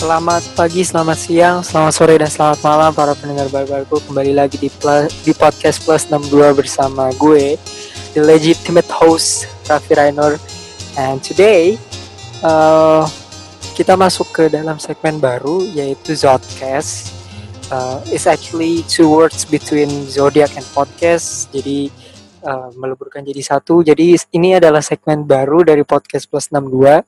Selamat pagi, selamat siang, selamat sore, dan selamat malam para pendengar barbarku. Kembali lagi di, plus, di podcast Plus 62 bersama gue The legitimate host, Raffi Rainur. And today, uh, kita masuk ke dalam segmen baru yaitu Zodcast. Uh, It's actually two words between Zodiac and podcast Jadi uh, meleburkan jadi satu. Jadi ini adalah segmen baru dari podcast Plus 62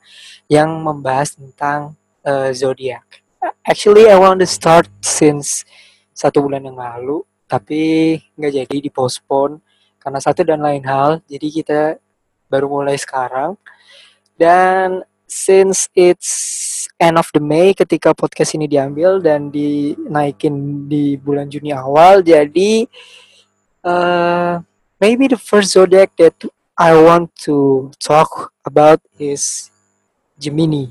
Yang membahas tentang uh, zodiak. Actually, I want to start since satu bulan yang lalu, tapi nggak jadi dipospon karena satu dan lain hal. Jadi kita baru mulai sekarang. Dan since it's end of the May ketika podcast ini diambil dan dinaikin di bulan Juni awal, jadi uh, maybe the first zodiac that I want to talk about is Gemini.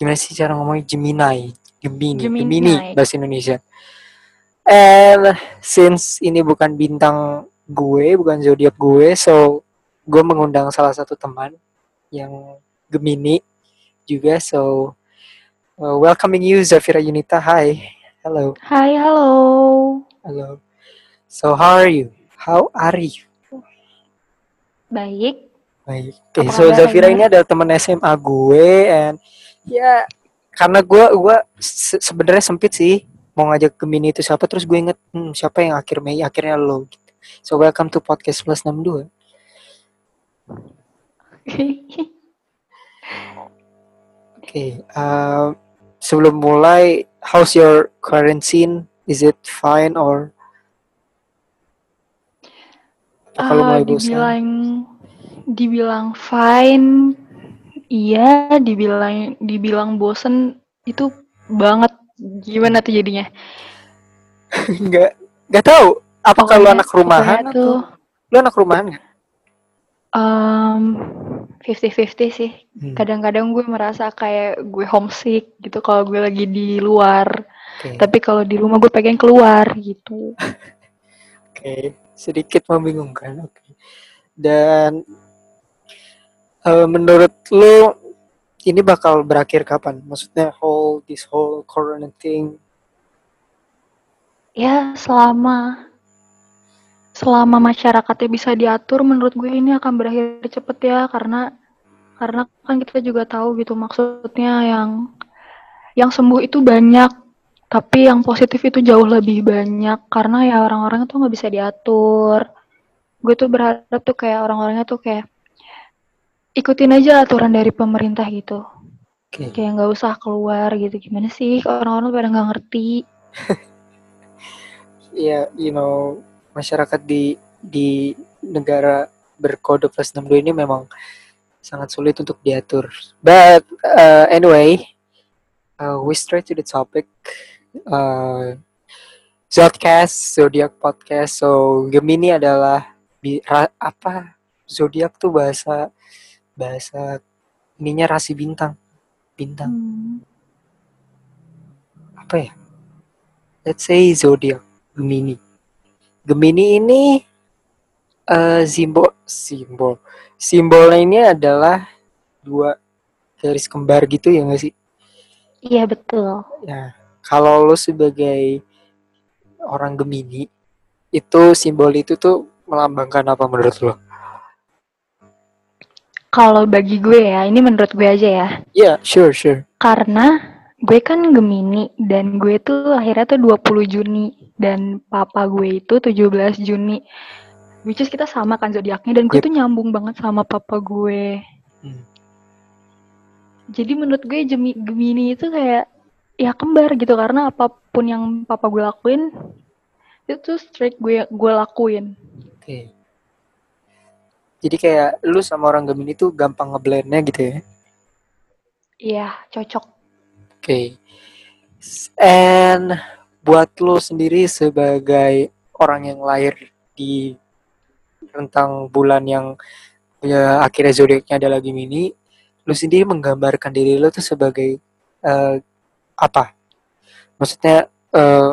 Gimana sih cara ngomongnya Gemini? Gemini, Gemini. Gemini bahasa Indonesia. And since ini bukan bintang gue, bukan zodiak gue, so gue mengundang salah satu teman yang Gemini juga. So uh, welcoming you Zafira Yunita. Hi. Hello. Hai, halo. Hello. So how are you? How are you? Baik. Baik. Oke, Apa so Zafira ini adalah teman SMA gue and ya karena gue gue se- sebenarnya sempit sih mau ngajak ke mini itu siapa terus gue inget hmm, siapa yang akhir Mei akhirnya lo gitu. So welcome to podcast plus 62. Oke, um, sebelum mulai how's your quarantine? Is it fine or mulai bosan? Dibilang fine, iya, dibilang dibilang bosen itu banget. Gimana tuh jadinya? Enggak, enggak tahu. Apa kalau anak rumahan tuh lu anak rumahan nggak? um, 50-50 sih. Hmm, Kadang-kadang gue merasa kayak gue homesick gitu kalau gue lagi di luar. Oke. Tapi kalau di rumah gue pengen keluar gitu. Oke, sedikit membingungkan. Oke. Dan eh, menurut lu ini bakal berakhir kapan? Maksudnya whole this whole corona thing. Ya, selama selama masyarakatnya bisa diatur, menurut gue ini akan berakhir cepet ya, karena karena kan kita juga tahu gitu maksudnya yang yang sembuh itu banyak, tapi yang positif itu jauh lebih banyak karena ya orang-orang tuh nggak bisa diatur. Gue tuh berharap tuh kayak orang-orangnya tuh kayak ikutin aja aturan dari pemerintah gitu, Oke. kayak nggak usah keluar gitu. Gimana sih orang-orang pada nggak ngerti? Ya, you know, masyarakat di di negara berkode plus 62 ini memang sangat sulit untuk diatur. But uh, anyway, uh, we straight to the topic. Uh, Zodcast, Zodiac Podcast. So Gemini adalah bi- ra- apa? Zodiac tuh bahasa bahasa ininya rasi bintang. Bintang Hmm. apa ya? Let's say zodiak Gemini. Gemini ini eh simbol simbol simbolnya ini adalah dua garis kembar gitu ya nggak sih? Iya betul. Ya, kalau lo sebagai orang Gemini itu simbol itu tuh melambangkan apa menurut lo? Kalau bagi gue ya, ini menurut gue aja ya. Ya, sure, sure. Karena gue kan Gemini dan gue tuh akhirnya tuh 20 Juni dan papa gue itu 17 Juni. Which is kita sama kan zodiaknya dan gue Yep. tuh nyambung banget sama papa gue. Hmm. Jadi menurut gue Gemi- Gemini itu kayak ya kembar gitu karena apa pun yang papa gue lakuin itu tuh straight gue gue lakuin. Oke. Jadi kayak lu sama orang Gemini tuh gampang ngeblendnya gitu ya? Iya, cocok. Oke. And buat lo sendiri sebagai orang yang lahir di rentang bulan yang ya, akhirnya zodiaknya adalah Gemini, lo sendiri menggambarkan diri lo tuh sebagai eh, apa? Maksudnya eh,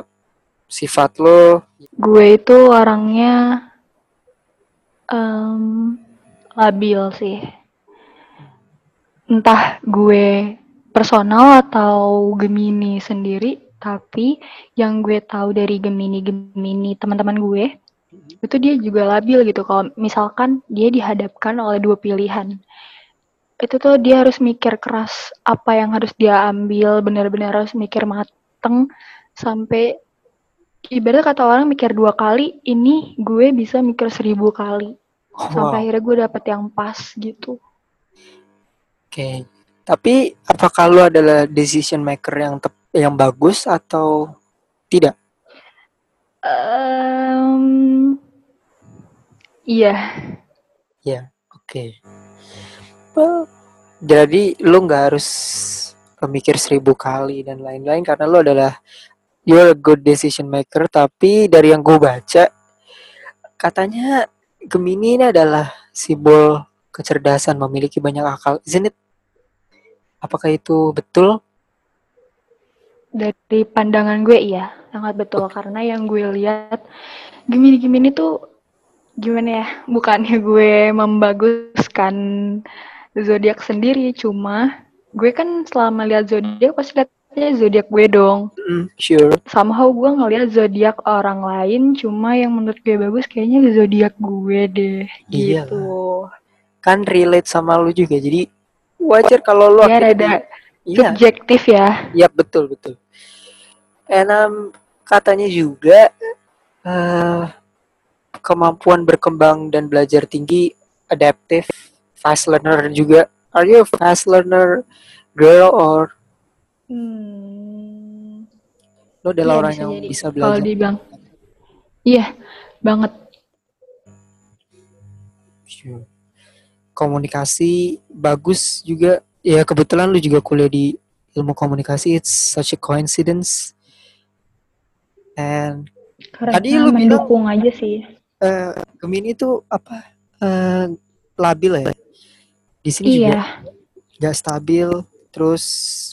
sifat lo Gue itu orangnya em, labil sih. Entah gue personal atau Gemini sendiri, tapi yang gue tahu dari Gemini Gemini teman-teman gue itu dia juga labil gitu kalau misalkan dia dihadapkan oleh dua pilihan itu tuh dia harus mikir keras apa yang harus dia ambil benar-benar harus mikir mateng sampai ibarat kata orang mikir dua kali ini gue bisa mikir seribu kali Wow. sampai akhirnya gue dapet yang pas gitu Oke. Tapi apakah lu adalah decision maker yang tep yang bagus atau tidak? Em, iya Ya, oke. Well, jadi lu nggak harus memikir seribu kali dan lain-lain karena lu adalah you're a good decision maker. Tapi dari yang gue baca, katanya Gemini ini adalah simbol kecerdasan, memiliki banyak akal. Isn't it? Apakah itu betul? dari pandangan gue iya sangat betul karena yang gue lihat Gemini Gemini tuh gimana ya bukannya gue membaguskan zodiak sendiri cuma gue kan selama lihat zodiak pasti lihatnya zodiak gue dong Mm, sure. somehow gue ngelihat zodiak orang lain cuma yang menurut gue bagus kayaknya zodiak gue deh Iya gitu Kan relate sama lu juga. Jadi wajar kalau lu ya rada di- Iya. subjektif ya Iya betul betul. And um, katanya juga eh kemampuan berkembang dan belajar tinggi, adaptive, fast learner juga. Are you a fast learner girl or hmm. lo adalah Iya, orang bisa yang jadi. bisa Kalau belajar? dibilang, iya banget. Sure. Komunikasi bagus juga. Ya kebetulan lu juga kuliah di ilmu komunikasi. It's such a coincidence. And Karena Tadi lu bilang- mendukung aja sih. eh Gemini itu apa eh, labil ya di sini juga Iya, nggak stabil terus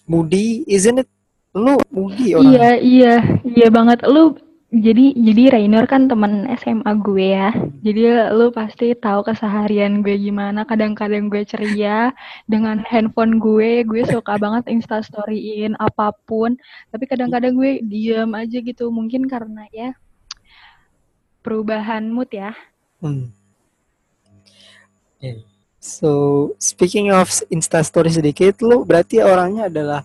moody isn't it lu moody iya, orangnya iya, iya banget. Lu jadi jadi Rainer kan teman SMA gue ya. Jadi lu pasti tahu keseharian gue gimana. Kadang-kadang gue ceria dengan handphone gue, gue suka banget instastoryin apa pun. Tapi kadang-kadang gue diam aja gitu. Mungkin karena ya perubahan mood ya. Hmm. Yeah. So speaking of instastory sedikit lu berarti orangnya adalah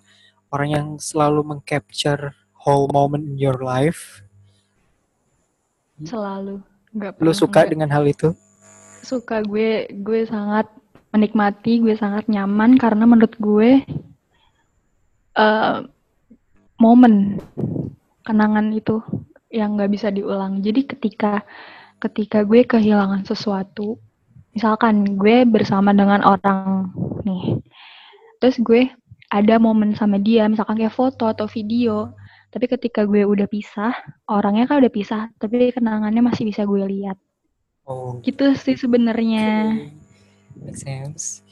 orang yang selalu mengcapture whole moment in your life Selalu. Nggak lu suka nggak. dengan hal itu suka gue gue sangat menikmati gue sangat nyaman karena menurut gue eh momen kenangan itu yang nggak bisa diulang jadi ketika ketika gue kehilangan sesuatu misalkan gue bersama dengan orang nih terus gue ada momen sama dia misalkan kayak foto atau video tapi ketika gue udah pisah orangnya kan udah pisah tapi kenangannya masih bisa gue lihat oh gitu sih sebenarnya Make sense.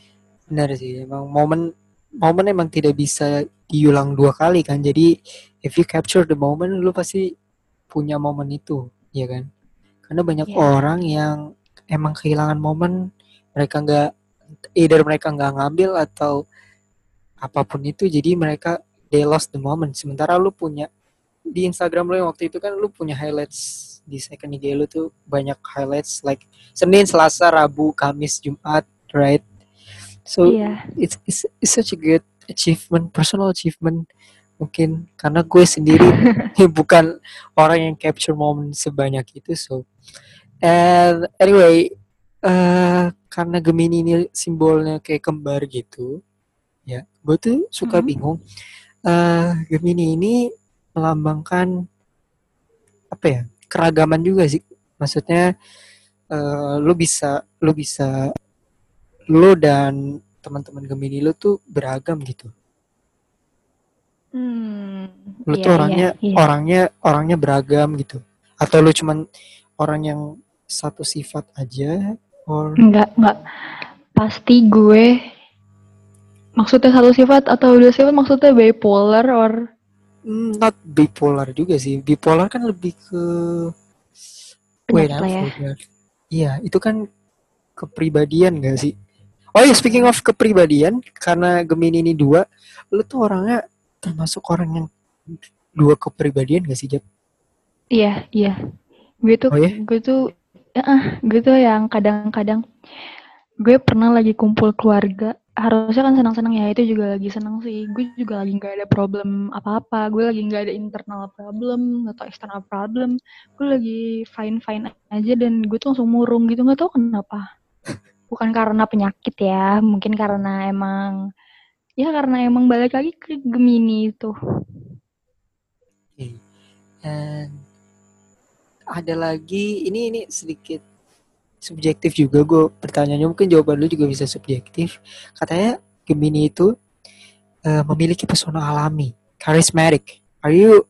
Benar sih, emang momen momen emang tidak bisa diulang dua kali kan. Jadi if you capture the moment, lu pasti punya momen itu, ya kan? Karena banyak Iya. orang yang emang kehilangan momen, mereka nggak, either mereka nggak ngambil atau apa pun itu, jadi mereka they lost the moment. Sementara lu punya di Instagram lu yang waktu itu kan lu punya highlights di second IG lu tuh banyak highlights like Senin, Selasa, Rabu, Kamis, Jumat, right? So Iya. it's, it's it's such a good achievement, personal achievement mungkin karena gue sendiri bukan orang yang capture moment sebanyak itu so and anyway eh karena Gemini ini simbolnya kayak kembar gitu ya gue tuh suka Mhm. bingung eh Gemini ini melambangkan apa ya keragaman juga sih maksudnya eh lu bisa lu bisa lu dan teman-teman Gemini lu tuh beragam gitu Hmm. lu Iya, tuh orangnya iya, iya. orangnya orangnya beragam gitu atau lu cuman orang yang satu sifat aja or Enggak, enggak. Pasti gue maksudnya satu sifat atau dua sifat maksudnya bipolar or Mm, not bipolar juga sih bipolar kan lebih ke wait ya. iya itu kan kepribadian gak sih Oh ya, speaking of kepribadian, karena Gemini ini dua, lu tuh orangnya termasuk orang yang dua kepribadian gak sih, Jap? Iya, iya. Gue tuh, Oh ya? gue tuh, ya, gue tuh yang kadang-kadang gue pernah lagi kumpul keluarga. Harusnya kan senang-senang ya, itu juga lagi senang sih. Gue juga lagi nggak ada problem apa-apa. Gue lagi nggak ada internal problem atau external problem. Gue lagi fine-fine aja dan gue tuh langsung murung gitu. Nggak tahu kenapa. Bukan karena penyakit ya, mungkin karena emang, ya karena emang balik lagi ke Gemini itu. Oke. Dan ada lagi, ini ini sedikit subjektif juga gue pertanyaannya mungkin jawaban lu juga bisa subjektif. Katanya Gemini itu eh, memiliki pesona alami, charismatic. Are you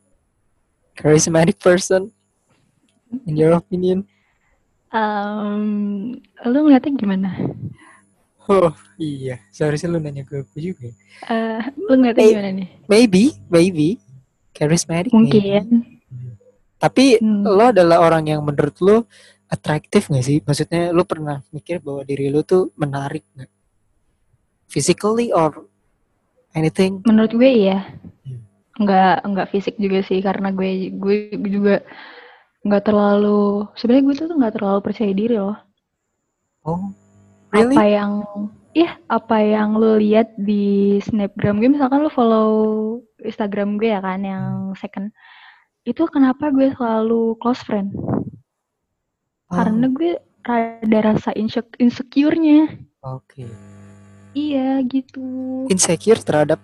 charismatic person in your opinion? Um, lu ngeliatnya gimana? Oh iya, seharusnya lu nanya ke aku juga. Eh, lu ngeliatnya gimana nih? Maybe, maybe charismatic. maybe. Tapi Hmm. lo adalah orang yang menurut lo atraktif gak sih? Maksudnya lo pernah mikir bahwa diri lo tuh menarik gak? Physically or anything? Menurut gue iya. Hmm. Nggak nggak fisik juga sih karena gue gue juga nggak terlalu sebenarnya gue tuh nggak terlalu percaya diri loh. Oh, really? Apa yang Iya, apa yang lu lihat di snapgram gue, misalkan lu follow Instagram gue ya kan, yang second, itu kenapa gue selalu close friend? Oh, Karena gue rada rasa insec- insecure-nya. Oke. Iya, gitu. Insecure terhadap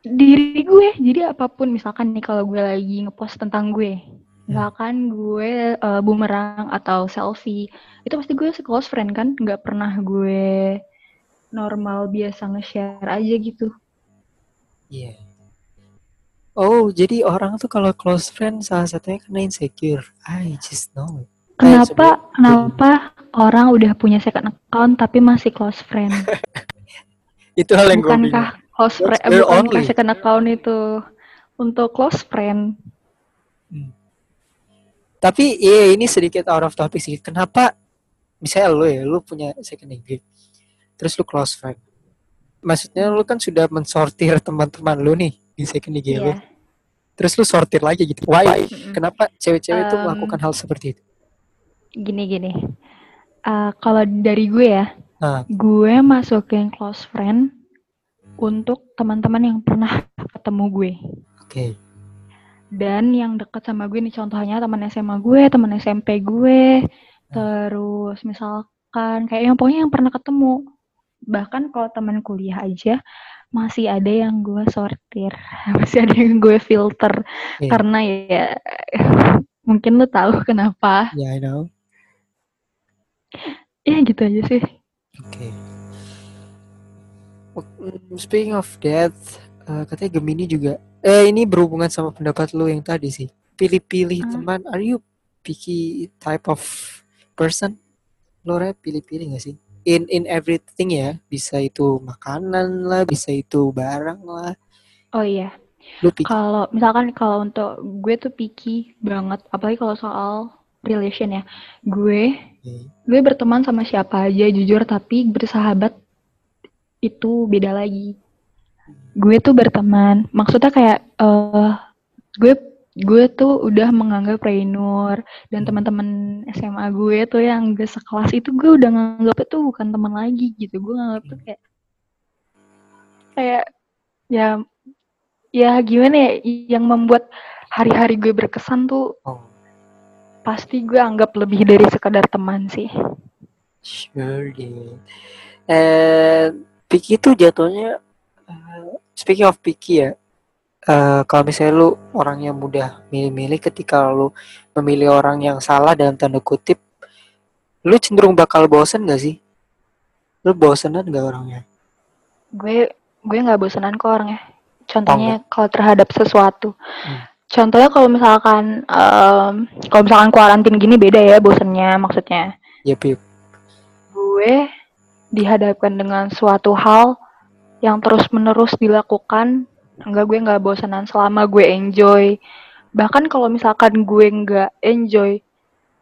Diri gue, jadi apa pun, misalkan nih kalau gue lagi ngepost tentang gue, misalkan gue eh, bumerang atau selfie, itu pasti gue close friend kan, nggak pernah gue normal biasa nge-share aja gitu. Iya. Oh, jadi orang tuh kalau close friend salah satunya kena insecure. I just know. Kenapa kenapa orang udah punya second account tapi masih close friend? Itu hal yang gue bingung. Bukankah close That's friend eh, bukankah second account itu untuk close friend? Tapi iya ini sedikit out of topic sih. Kenapa misalnya lu ya, lu punya second IG, terus lu close friend. Maksudnya lu kan sudah mensortir teman-teman lu nih di second IG lu. Iya. Terus lu sortir lagi gitu. Why? Mm-mm. Kenapa cewek-cewek itu Um, melakukan hal seperti itu? Gini gini. Eh, kalau dari gue ya, Nah, gue masukin close friend untuk teman-teman yang pernah ketemu gue. oke. Dan yang deket sama gue nih contohnya teman SMA gue, teman SMP gue, terus misalkan kayak yang pokoknya yang pernah ketemu. Bahkan kalau teman kuliah aja masih ada yang gue sortir, masih ada yang gue filter Iya. karena ya mungkin lu tahu kenapa. Ya, I know. Ya gitu aja sih. Oke. Mm, Speaking of that, eh, katanya Gemini juga. Eh, ini berhubungan sama pendapat lu yang tadi sih. Pilih-pilih Hmm. teman. Are you picky type of person? Lo pilih-pilih gak sih? In in everything ya. Bisa itu makanan lah, bisa itu barang lah. Oh iya, kalau misalkan kalau untuk gue tuh picky banget, apalagi kalau soal relation ya. Gue gue berteman sama siapa aja jujur tapi bersahabat itu beda lagi gue tuh berteman maksudnya kayak eh gue gue tuh udah menganggap Rainur dan teman-teman SMA gue tuh yang gak sekelas itu gue udah nganggap itu bukan teman lagi gitu gue nganggap tuh kayak kayak ya ya gimana ya yang membuat hari-hari gue berkesan tuh Oh, pasti gue anggap lebih dari sekedar teman sih sure deh. And picky itu jatuhnya eh, speaking of picky ya. Eh, kalau misalnya lu orang yang mudah milih-milih ketika lu memilih orang yang salah dalam tanda kutip, lu cenderung bakal bosen gak sih? Lu bosenan gak orangnya? gue gue nggak bosanan kok orangnya contohnya kalau terhadap sesuatu Hmm. contohnya kalau misalkan em, kalau misalkan kuarantin gini beda ya bosennya maksudnya Ya Pip. gue dihadapkan dengan suatu hal yang terus menerus dilakukan enggak gue nggak bosanan selama gue enjoy bahkan kalau misalkan gue nggak enjoy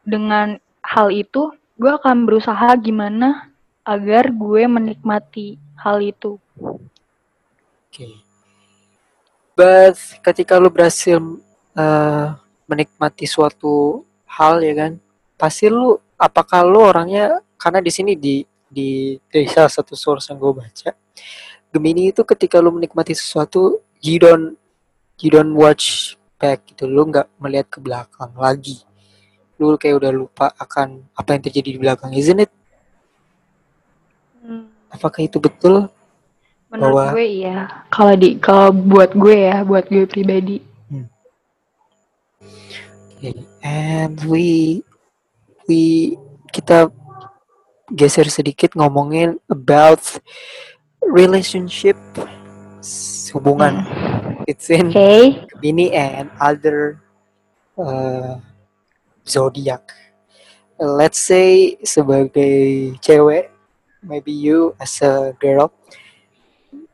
dengan hal itu gue akan berusaha gimana agar gue menikmati hal itu. Oke. But ketika lu berhasil uh, menikmati suatu hal ya kan, pasti lu apakah lu orangnya karena di sini di di salah satu source yang gue baca, Gemini itu ketika lu menikmati sesuatu, you don't you don't watch back gitu, lu nggak melihat ke belakang lagi. Lu kayak udah lupa akan apa yang terjadi di belakang, isn't it? Hmm. Apakah itu betul? Menurut Bahwa- gue iya. Kalau di kalau buat gue ya, buat gue pribadi. Okay. And we we kita geser sedikit ngomongin about relationship hubungan between Oke. Gemini and other uh, zodiac. Let's say sebagai cewek, maybe you as a girl.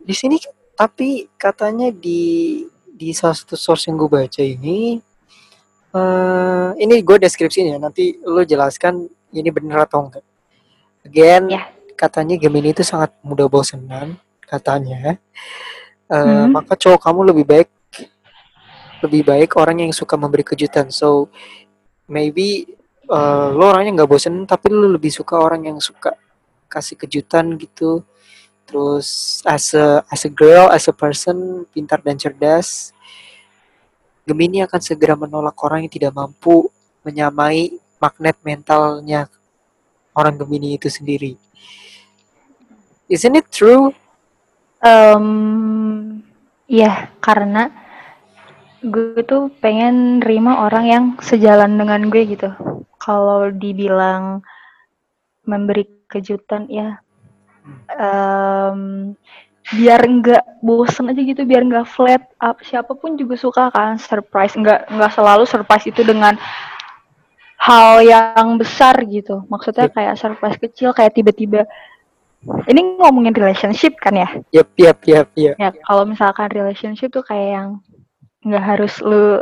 Di sini tapi katanya di di salah satu source yang gue baca ini eh ini gue deskripsinya nanti lo jelaskan ini bener atau enggak. Again, Ya. katanya Gemini itu sangat mudah bosenan katanya. Eh, Hmm. Maka cowok kamu lebih baik lebih baik orang yang suka memberi kejutan. So maybe eh, lo orangnya nggak bosen tapi lo lebih suka orang yang suka kasih kejutan gitu. Terus as a as a girl, as a person pintar dan cerdas, Gemini akan segera menolak orang yang tidak mampu menyamai magnet mentalnya orang Gemini itu sendiri. Isn't it true? Em, iya, karena gue tuh pengen nerima orang yang sejalan dengan gue gitu. Kalau dibilang memberi kejutan ya, em, biar nggak bosen aja gitu, biar nggak flat. Up, siapa pun juga suka kan surprise. Nggak nggak selalu surprise itu dengan hal yang besar gitu. Maksudnya Yep. kayak surprise kecil, kayak tiba-tiba. Ini ngomongin relationship kan ya? Yap, yap, yap, yap. ya kalau misalkan relationship tuh kayak yang nggak harus lu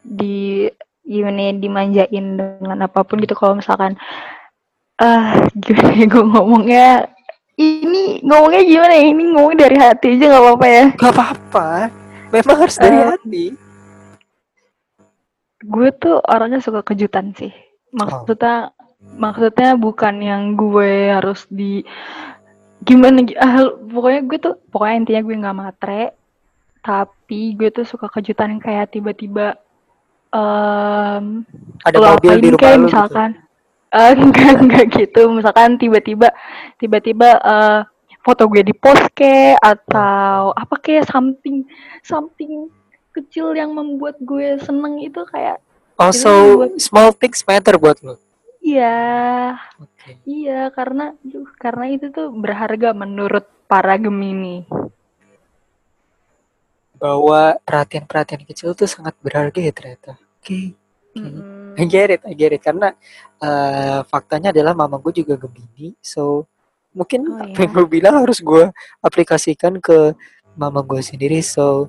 di gimana dimanjain dengan apa pun gitu kalau misalkan ah gimana ya gue ngomongnya ini ngomongnya gimana ya ini ngomong dari hati aja nggak apa-apa ya Gak apa-apa. Memang harus dari Eh, hati. gue tuh orangnya suka kejutan sih maksudnya maksudnya bukan yang gue harus di gimana gi- ah, pokoknya gue tuh pokoknya intinya gue nggak matre tapi gue tuh suka kejutan yang kayak tiba-tiba em Ada lo mobil di rumah kayak lu gitu. misalkan eh, enggak enggak gitu misalkan tiba-tiba tiba-tiba eh, foto gue di post ke atau apa kayak something something kecil yang membuat gue seneng itu kayak Itu buat- small things matter buat lo. Iya Oke. iya karena aduh, karena itu tuh berharga menurut para Gemini Bahwa perhatian-perhatian kecil tuh sangat berharga ya ternyata. Oke. Oke. Mm-mm. I get it, I get it. Karena eh, faktanya adalah mama gue juga Gemini. So, mungkin Oh, apa ya. yang gue bilang harus gue aplikasikan ke mama gue sendiri. So,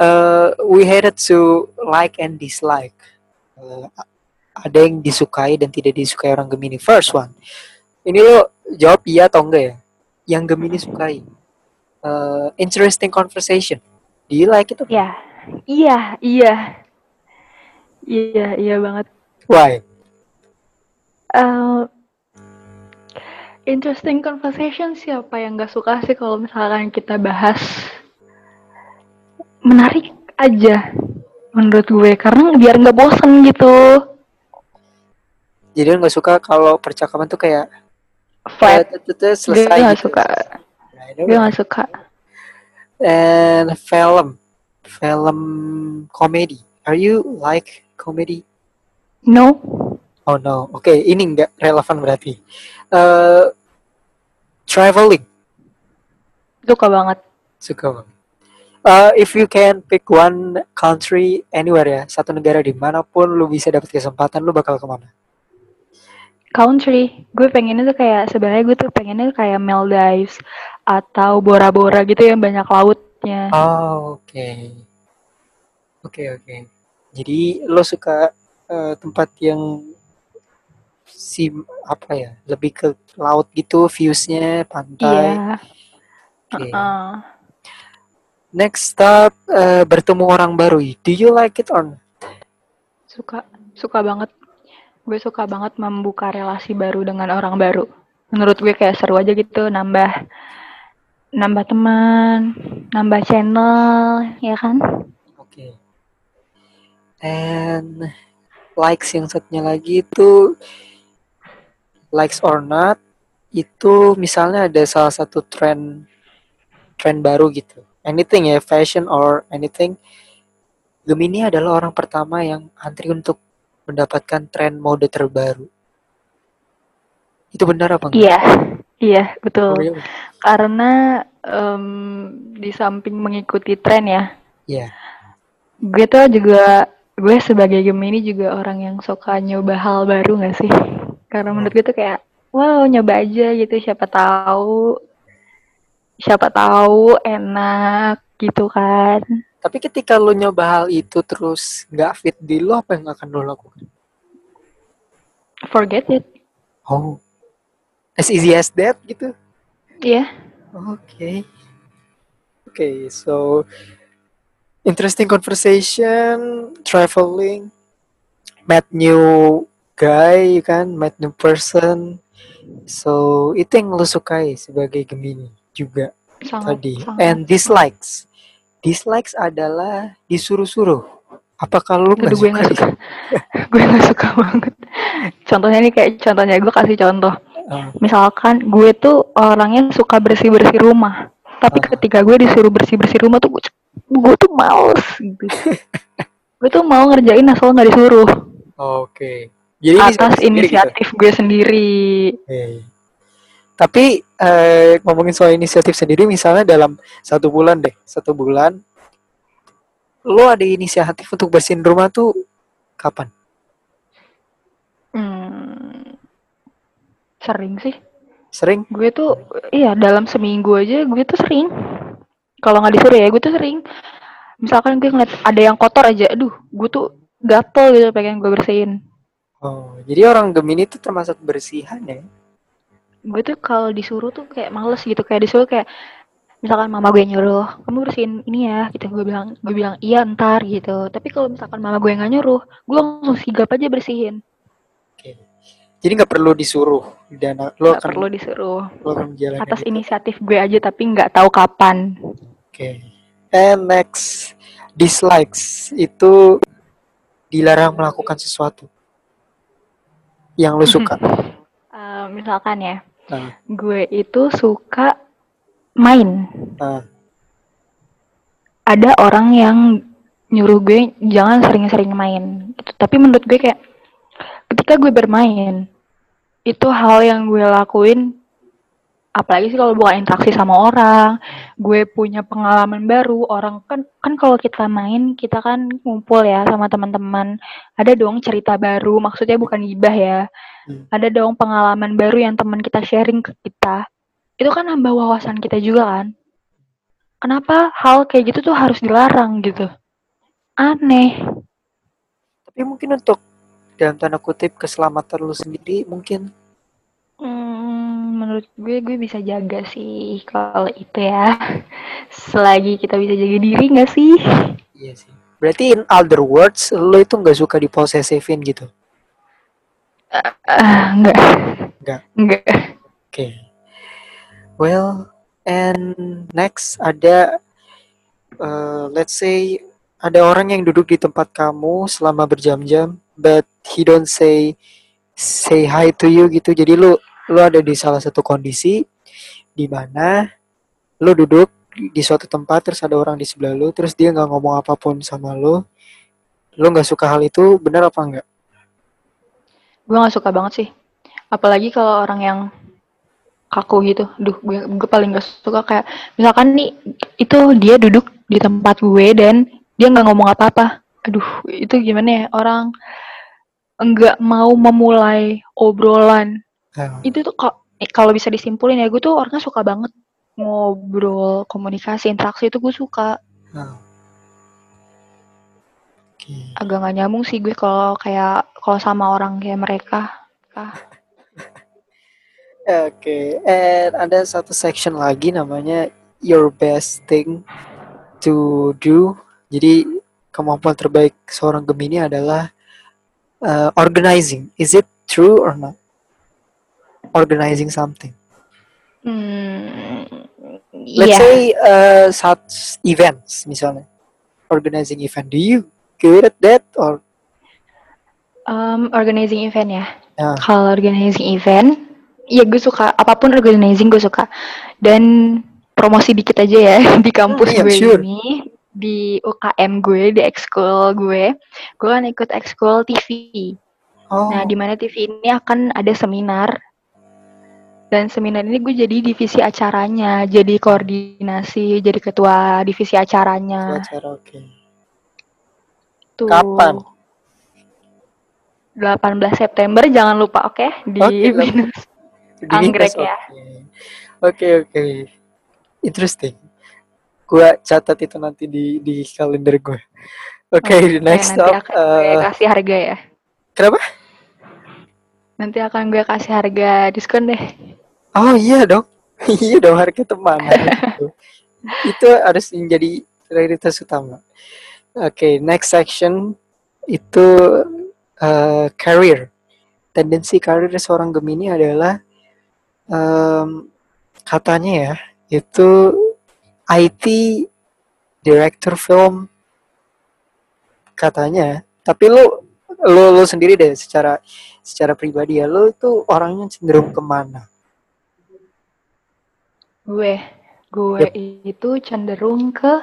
eh, we headed to like and dislike. Eh, ada yang disukai dan tidak disukai orang Gemini. First one. Ini lo jawab iya atau enggak ya? Yang Gemini sukai. Eh, interesting conversation. Do you like it? ya iya iya iya iya banget Why? Eh, interesting conversation siapa yang nggak suka sih kalau misalkan kita bahas menarik aja menurut gue karena biar nggak bosen gitu Jadi nggak suka kalau percakapan tuh kayak flat selesai nggak gitu. suka gue away. nggak suka And film, film komedi. Are you like comedy? no Oh no, oke ini nggak relevan berarti. Eh traveling, suka banget suka banget. Eh, if you can pick one country anywhere ya, satu negara di mana pun lu bisa dapat kesempatan, lu bakal ke mana? Country gue pengennya tuh kayak sebenarnya gue tuh pengennya kayak Maldives atau Bora Bora gitu yang banyak lautnya Oh, oke. Oke, oke. Jadi lo suka eh, tempat yang si apa ya lebih ke laut gitu viewsnya pantai Iya. Oke. Heeh. next step eh, bertemu orang baru do you like it or not? Suka, suka banget. Gue suka banget membuka relasi baru dengan orang baru. Menurut gue kayak seru aja gitu, nambah nambah teman, nambah channel, ya kan? Oke. And likes yang satunya lagi itu likes or not itu misalnya ada salah satu tren tren baru gitu. Anything ya, fashion or anything. Gemini adalah orang pertama yang antri untuk mendapatkan tren mode terbaru. Itu benar apa enggak? Iya, iya betul. Oh, iya. Karena em, di samping mengikuti tren ya, Iya. gue tuh juga gue sebagai Gemini juga orang yang suka nyoba hal baru gak sih? Karena menurut gue tuh kayak wow nyoba aja gitu siapa tahu siapa tahu enak gitu kan. Tapi ketika lo nyoba hal itu terus nggak fit di lo, apa yang akan lo lakukan? Forget it. Oh, as easy as that gitu. Iya. Okay. Okay, so interesting conversation, traveling, met new guy kan, met new person. So itu yang lo sukai sebagai Gemini juga sangat, tadi. sangat. And dislikes, dislikes adalah disuruh-suruh. Lo nggak Aduh, gue nggak suka. gue nggak suka banget. Contohnya nih kayak contohnya gue kasih contoh. Ah, Misalkan gue tuh orangnya suka bersih bersih rumah, tapi Ah. ketika gue disuruh bersih bersih rumah tuh gue, gue tuh males gitu. gue tuh mau ngerjain asal nggak disuruh Oke. Jadi atas inisiatif gitu? inisiatif gue sendiri. Oke. Tapi eh, ngomongin soal inisiatif sendiri, misalnya dalam satu bulan deh, satu bulan, lo ada inisiatif untuk bersihin rumah tuh kapan? Hmm, sering sih. Sering? Gue tuh iya dalam seminggu aja gue tuh sering. Kalau nggak disuruh ya gue tuh sering. Misalkan gue ngeliat ada yang kotor aja, aduh, gue tuh gatel gitu pengen gue bersihin. Oh, jadi orang Gemini itu termasuk bersihan ya? Gue tuh kalau disuruh tuh kayak males gitu, kayak disuruh kayak misalkan mama gue nyuruh, kamu bersihin ini ya, gitu gue bilang gue bilang iya ntar gitu. Tapi kalau misalkan mama gue nggak nyuruh, gue langsung sigap aja bersihin. Oke. Jadi nggak perlu disuruh dan lo Nggak akan perlu disuruh. lo akan Atas itu. inisiatif gue aja tapi nggak tahu kapan. Oke. And next, dislikes itu dilarang melakukan sesuatu yang lo suka. Eh, misalkan ya, Nah, gue itu suka main. nah, Ada orang yang nyuruh gue jangan sering-sering main. Gitu. Tapi menurut gue kayak ketika gue bermain itu hal yang gue lakuin apalagi sih kalau bukan interaksi sama orang, gue punya pengalaman baru. Orang kan kan kalau kita main kita kan ngumpul ya sama teman-teman. Ada dong cerita baru, maksudnya bukan gibah ya. Hmm. Ada dong pengalaman baru yang teman kita sharing ke kita. Itu kan nambah wawasan kita juga kan. Kenapa hal kayak gitu tuh harus dilarang gitu? Aneh. tapi mungkin untuk dalam tanda kutip keselamatan lo sendiri mungkin Hmm, menurut gue gue bisa jaga sih kalau itu ya. Selagi kita bisa jaga diri nggak sih? iya sih. Berarti in other words lo itu nggak suka diposesifin gitu. Ah, enggak. Nggak. Enggak. Oke. Well, and next ada uh, let's say ada orang yang duduk di tempat kamu selama berjam-jam, but he don't say say hi to you gitu. Jadi lu lu ada di salah satu kondisi di mana lu duduk di suatu tempat terus ada orang di sebelah lu terus dia nggak ngomong apa pun sama lu lu nggak suka hal itu benar apa enggak Gue nggak suka banget sih. Apalagi kalau orang yang kaku gitu. Duh, gue, gue paling gak suka kayak misalkan nih itu dia duduk di tempat gue dan dia nggak ngomong apa-apa. Aduh, itu gimana ya orang enggak mau memulai obrolan Nah, itu tuh kok eh, kalau bisa disimpulin ya gue tuh orangnya suka banget ngobrol komunikasi interaksi itu gue suka nah. Oke. agak gak nyambung sih gue kalau kayak kalau sama orang kayak mereka Oke, and ada satu section lagi namanya your best thing to do. Jadi kemampuan terbaik seorang Gemini adalah uh, organizing. Is it true or not? Organizing something. Hmm, Let's iya. say uh, such events misalnya. Organizing event. Do you good at that or Um, organizing event ya. Ya. Kalau organizing event, ya gue suka apa pun organizing gue suka. Dan promosi dikit aja ya di kampus iya, gue sure. ini, di UKM gue, di ekskul gue, gue kan ikut ekskul TV. oh Nah, di mana TV ini akan ada seminar. Dan seminar ini gue jadi divisi acaranya, jadi koordinasi, jadi ketua divisi acaranya. acara oke. Tuh. Kapan? 18 September jangan lupa oke di Oke, lah. Binus. Di Anggrek ya. Oke, oke. oke. Interesting. Gua catat itu nanti di di kalender gue. Oke, Oke, next nanti up. akan gue uh, kasih harga ya. kenapa? Nanti akan gue kasih harga diskon deh. Oh iya dong. iya dong harga teman. itu. itu harus menjadi prioritas utama. Oke, next section itu uh, career. Tendensi karir seorang Gemini adalah em, katanya ya itu IT director film katanya. Tapi lu lu, lu sendiri deh secara secara pribadi ya lu itu orangnya cenderung ke mana? Gue, gue itu cenderung ke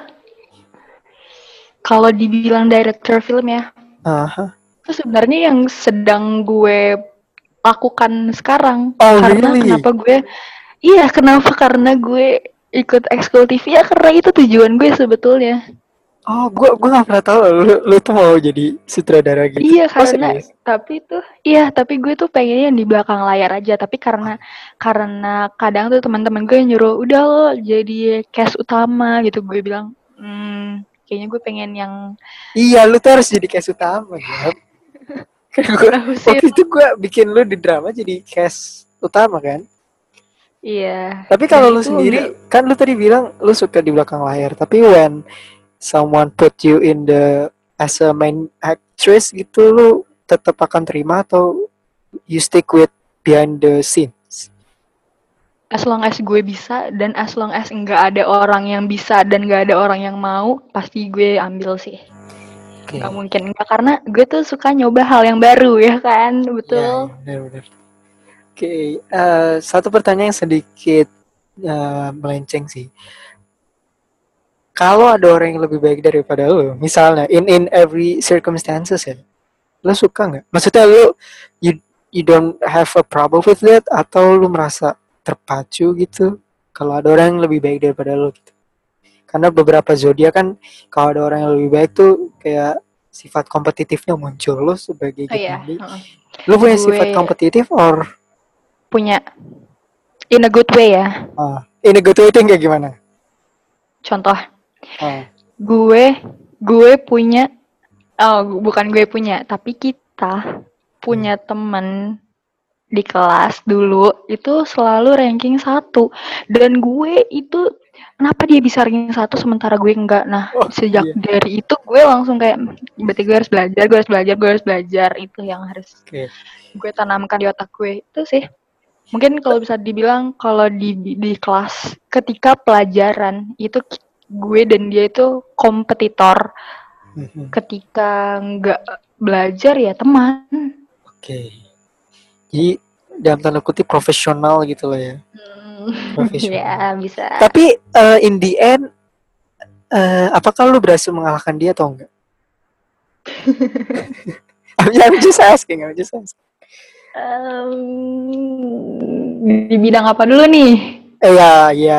kalau dibilang director film ya, Aha. itu sebenarnya yang sedang gue lakukan sekarang. Oh, karena really? kenapa gue, iya kenapa karena gue ikut ekskul TV ya karena itu tujuan gue sebetulnya. Oh, gua gua gak pernah tahu lu, lu tuh mau jadi sutradara gitu. Iya Oh, karena serius? tapi tuh iya tapi gue tuh pengennya yang di belakang layar aja tapi karena karena kadang tuh teman-teman gue nyuruh udah lo jadi cast utama gitu gue bilang hmm, kayaknya gue pengen yang Iya, lu tuh harus jadi cast utama ya. Kan gua, sih? waktu itu gua bikin lu di drama jadi cast utama kan. Iya Tapi kalau lu sendiri, enggak- kan lu tadi bilang lu suka di belakang layar. Tapi when someone put you in the as a main actress gitu, lu tetap akan terima atau you stick with behind the scenes? as long as gue bisa dan as long as enggak ada orang yang bisa dan enggak ada orang yang mau pasti gue ambil sih Oke. nggak mungkin enggak karena gue tuh suka nyoba hal yang baru ya kan Ya, betul ya, benar-benar. Oke, eh, satu pertanyaan yang sedikit eh, melenceng sih. Kalau ada orang yang lebih baik daripada lo, misalnya in in every circumstances ya, lo suka nggak? Maksudnya lo you you don't have a problem with that atau lo merasa terpacu gitu kalau ada orang yang lebih baik daripada lo gitu? Karena beberapa zodiak kan kalau ada orang yang lebih baik tuh kayak sifat kompetitifnya muncul lo sebagai oh Gemini. heeh. Lu punya sifat kompetitif or punya in a good way ya. Uh, in a good way itu kayak gimana? contoh. Oh, gue gue punya oh bukan gue punya tapi kita punya temen di kelas dulu itu selalu ranking satu. Dan gue itu kenapa dia bisa ranking satu sementara gue enggak? Nah Oh, sejak iya. dari itu gue langsung kayak berarti gue harus belajar gue harus belajar gue harus belajar itu yang harus Oke. gue tanamkan di otak gue itu sih mungkin kalau bisa dibilang kalau di di kelas ketika pelajaran itu gue dan dia itu kompetitor Mhm. ketika nggak belajar ya teman Oke. Jadi dalam tanda kutip profesional gitu loh ya. Profesional. ya bisa Tapi uh, in the end uh, apakah lu berhasil mengalahkan dia atau enggak? I'm, just asking, I'm just asking. Em, di bidang apa dulu nih Eh, ya, ya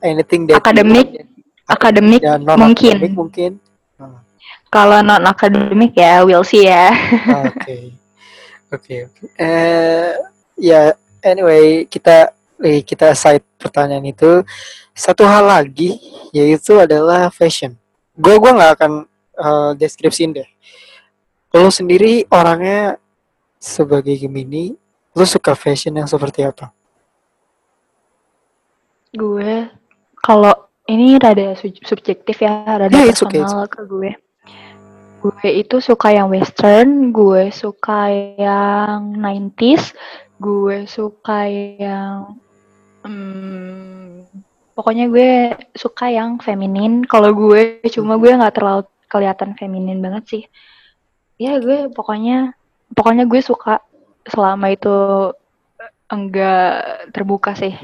anything that Akademik? akademik ya, mungkin. mungkin. Ah, kalau non akademik ya we'll see ya Oke. Oke, oke. Eh ya anyway, kita eh, kita side pertanyaan itu satu hal lagi yaitu adalah fashion. Gue gua nggak akan eh, deskripsiin deh. Lo sendiri orangnya sebagai Gemini Lu suka fashion yang seperti apa? Gue kalau ini rada sub- subjektif ya, rada Yeah, it's okay, personal ke gue. Gue itu suka yang western, gue suka yang 90s, gue suka yang hmm, pokoknya gue suka yang feminin. Kalau gue cuma gue nggak terlalu kelihatan feminin banget sih. Ya gue pokoknya pokoknya gue suka selama itu enggak terbuka sih.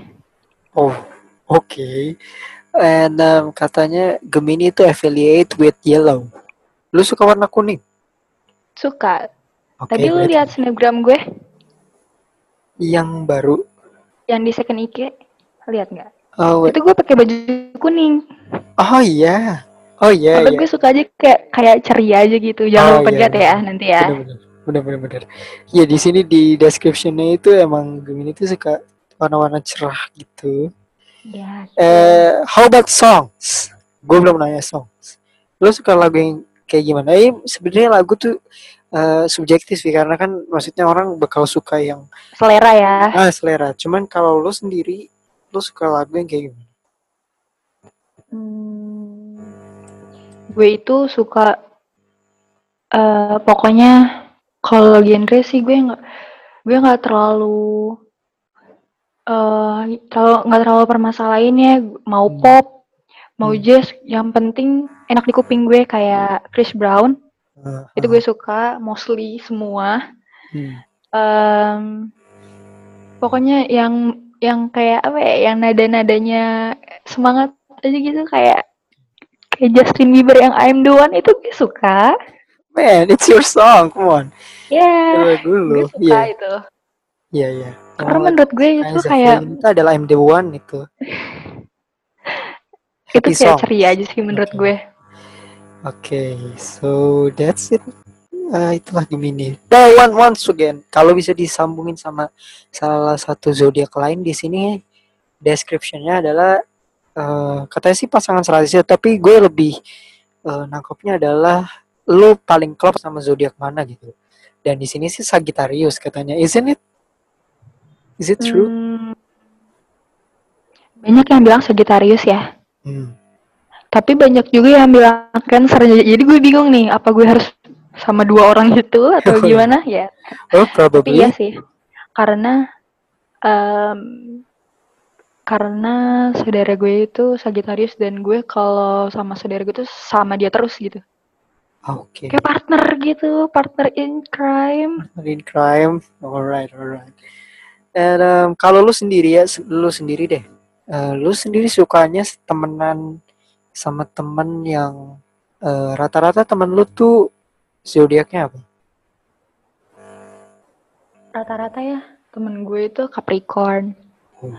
Oh, oke. And um, katanya Gemini itu affiliate with yellow. Lu suka warna kuning? Suka. Oke, Tadi lu lihat snapgram gue yang baru. yang di second IG, lihat nggak? Oh, wait. Itu gue pakai baju kuning. oh iya. Oh iya, Kalau iya. gue suka aja kayak kayak ceria aja gitu. Jangan Oh, lupa iya, lihat iya. ya nanti ya. Bener-bener. Bener-bener. bener. Ya di sini di description-nya itu emang Gemini itu suka warna-warna cerah gitu. Ya. Eh, how about songs? Gue belum nanya songs. Lu suka lagu yang kayak gimana? Eh, sebenarnya lagu tuh eh, subjektif sih karena kan maksudnya orang bakal suka yang Selera ya. ah selera. Cuman kalau lu sendiri, lu suka lagu yang kayak gimana? Hmm, gue itu suka eh pokoknya kalau genre sih gue nggak gue nggak terlalu eh terlalu nggak terlalu permasalahinnya mau Hmm. pop mau Hmm. jazz yang penting enak di kuping gue kayak Chris Brown Ah, itu ah, gue suka mostly semua hmm. Em, pokoknya yang yang kayak apa ya yang nada-nadanya semangat aja gitu kayak kayak Justin Bieber yang I'm the One itu gue suka Man, it's your song, come on. ya Lagu gue suka Iya, itu iya, iya. karena Oh, menurut gue itu kayak itu adalah I'm the One itu. itu Happy kayak song. ceria aja sih menurut Oke. gue Oke, so that's it. Ah, itulah Gemini. Nah, one once again, kalau bisa disambungin sama salah satu zodiak lain di sini, descriptionnya adalah eh, katanya sih pasangan serasi, tapi gue lebih eh, nangkepnya adalah lu paling klop sama zodiak mana gitu. Dan di sini sih Sagittarius katanya, isn't it? Is it true? Hmm, banyak yang bilang Sagittarius ya Hmm. tapi banyak juga yang bilang Cancer jadi gue bingung nih apa gue harus sama dua orang itu atau iya. gimana ya Oh, Tapi probably. iya sih, karena em, karena saudara gue itu Sagittarius dan gue kalau sama saudara gue tuh sama dia terus gitu. Oke. Kayak partner gitu, partner in crime. in crime. Alright, alright. And um, kalau lu sendiri ya, lu sendiri deh. Eh, lu sendiri sukanya temenan sama temen yang eh, rata-rata temen lu tuh zodiaknya apa? Rata-rata ya temen gue itu Capricorn, Hmm.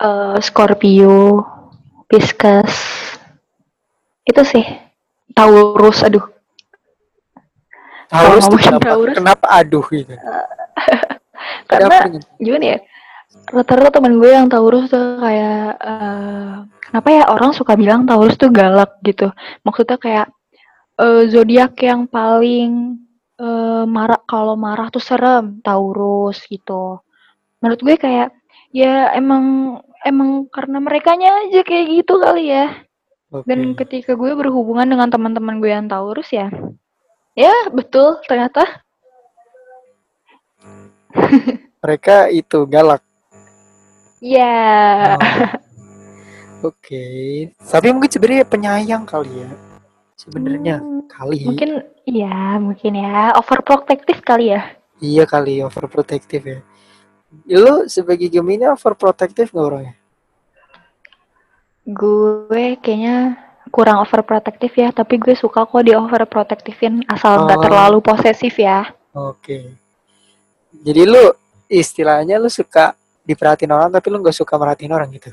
eh, Scorpio, Pisces. Itu sih. Taurus, aduh. Taurus ngomongin kenapa? Taurus. Kenapa aduh gitu? Ada Karena dengan- gimana ya rata-rata temen gue yang Taurus tuh kayak eh, kenapa ya orang suka bilang Taurus tuh galak gitu maksudnya kayak eh, zodiak yang paling eh, marah kalau marah tuh serem Taurus gitu menurut gue kayak ya emang emang karena merekanya aja kayak gitu kali ya Oke. dan ketika gue berhubungan dengan teman-teman gue yang Taurus ya ya betul ternyata Mereka itu galak. ya Oh. Oke. Tapi mungkin sebenarnya penyayang kali ya. Sebenarnya Hmm, kali. mungkin iya mungkin ya overprotective kali ya Iya kali overprotective ya. Lu sebagai Gemini overprotective nggak orangnya? gue kayaknya kurang overprotective ya tapi gue suka kok di overprotectivein asal nggak Oh. terlalu posesif ya Oke. Jadi lu istilahnya lu suka diperhatiin orang tapi lu nggak suka merhatiin orang gitu.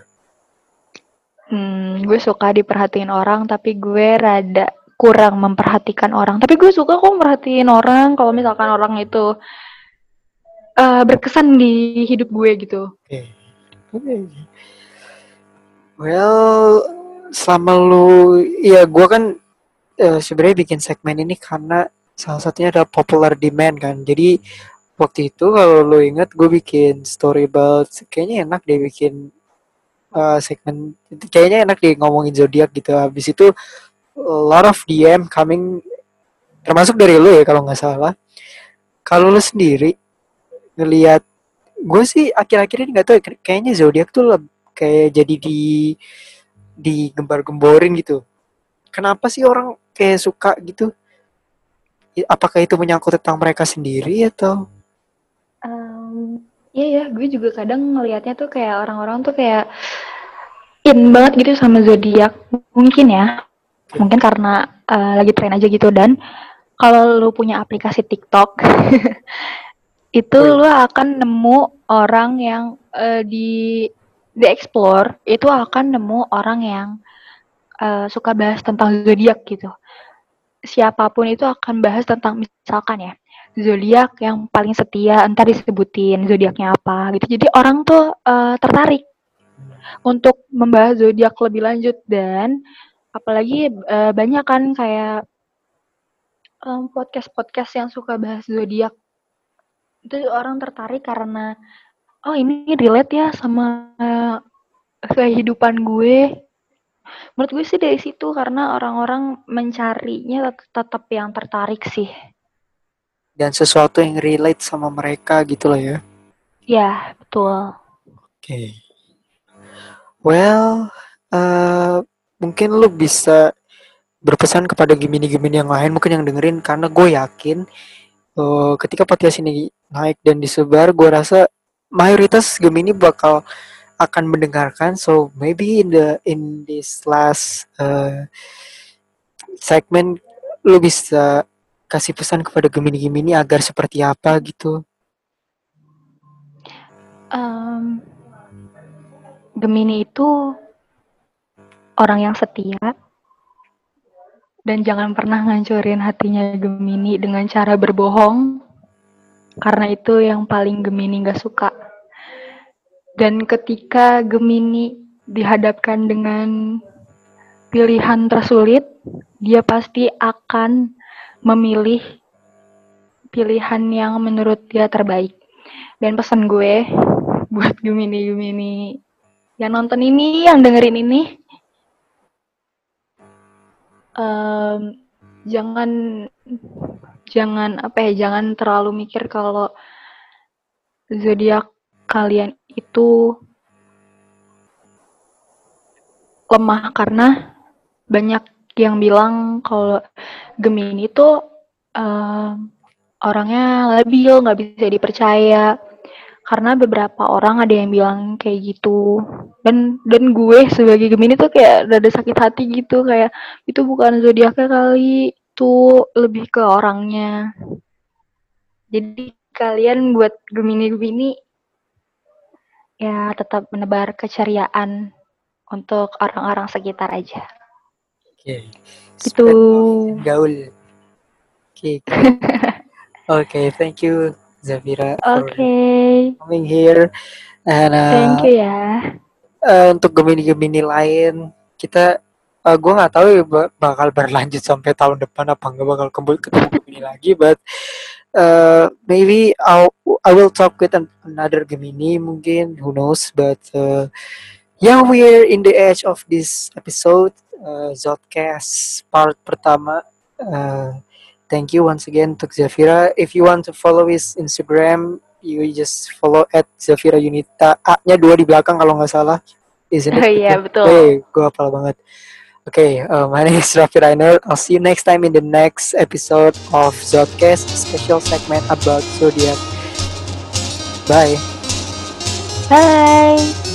hmm, gue suka diperhatiin orang tapi gue rada kurang memperhatikan orang tapi gue suka kok merhatiin orang kalau misalkan orang itu eh, berkesan di hidup gue gitu Oke. Oke. Well, selama lu, ya gua kan eh, sebenarnya bikin segmen ini karena salah satunya adalah popular demand kan. Jadi waktu itu kalau lo inget gue bikin story about kayaknya enak deh bikin uh, segmen kayaknya enak deh ngomongin zodiak gitu habis itu a lot of DM coming termasuk dari lo ya kalau nggak salah kalau lo sendiri ngelihat gue sih akhir-akhir ini nggak tahu ya, kayaknya zodiak tuh kayak jadi di di gembar-gemborin gitu. Kenapa sih orang kayak suka gitu? Apakah itu menyangkut tentang mereka sendiri atau? Um, iya ya gue juga kadang ngelihatnya tuh kayak orang-orang tuh kayak in banget gitu sama zodiak mungkin ya. Mungkin karena uh, lagi tren aja gitu. Dan kalau lu punya aplikasi TikTok itu lu akan nemu orang yang uh, di di explore itu akan nemu orang yang uh, suka bahas tentang zodiak gitu. Siapa pun itu akan bahas tentang misalkan ya zodiak yang paling setia entar disebutin zodiaknya apa gitu. Jadi orang tuh uh, tertarik untuk membahas zodiak lebih lanjut dan apalagi uh, banyak kan kayak um, podcast podcast yang suka bahas zodiak. Itu orang tertarik karena oh ini relate ya sama uh, kehidupan gue Menurut gue sih dari situ karena orang-orang mencarinya tetap yang tertarik sih. Dan sesuatu yang relate sama mereka gitu lah ya. Ya, betul. Oke. Okay. Well, uh, mungkin lu bisa berpesan kepada Gemini-Gemini yang lain mungkin yang dengerin karena gue yakin uh, ketika podcast ini naik dan disebar gue rasa mayoritas Gemini bakal akan mendengarkan. So maybe in the in this last uh, segment lu bisa kasih pesan kepada Gemini-Gemini agar seperti apa gitu? Um, Gemini itu orang yang setia dan jangan pernah ngancurin hatinya Gemini dengan cara berbohong karena itu yang paling Gemini gak suka dan ketika Gemini dihadapkan dengan pilihan tersulit, dia pasti akan memilih pilihan yang menurut dia terbaik. Dan pesan gue buat Gemini-Gemini yang nonton ini, yang dengerin ini, um, jangan jangan apa ya, jangan terlalu mikir kalau zodiak kalian itu lemah karena banyak yang bilang kalau Gemini itu uh, orangnya labil, nggak bisa dipercaya. Karena beberapa orang ada yang bilang kayak gitu. Dan dan gue sebagai Gemini tuh kayak ada sakit hati gitu kayak itu bukan zodiaknya kali, itu lebih ke orangnya. Jadi kalian buat Gemini-Gemini ya tetap menebar keceriaan untuk orang-orang sekitar aja. Oke. Okay. Gitu. Gaul. Oke. Okay. Oke, okay, thank you Zafira Oke. Okay. coming here. And, uh, thank you ya. Uh, untuk gemini-gemini lain, kita uh, gue nggak tahu ya bakal berlanjut sampai tahun depan apa nggak bakal kembali ketemu Gemini lagi, but uh, maybe I'll I will talk with an, another Gemini mungkin who knows but uh, yeah we're in the edge of this episode uh, Zodcast part pertama uh, thank you once again to Zafira if you want to follow his Instagram you just follow at Zafira Yunita A nya dua di belakang kalau nggak salah isn't it? Oh iya betul. Hey, gue hafal banget. Okay, uh, my name is Rafi Reiner. I'll see you next time in the next episode of Zodcast, special segment about zodiac. Bye. Bye.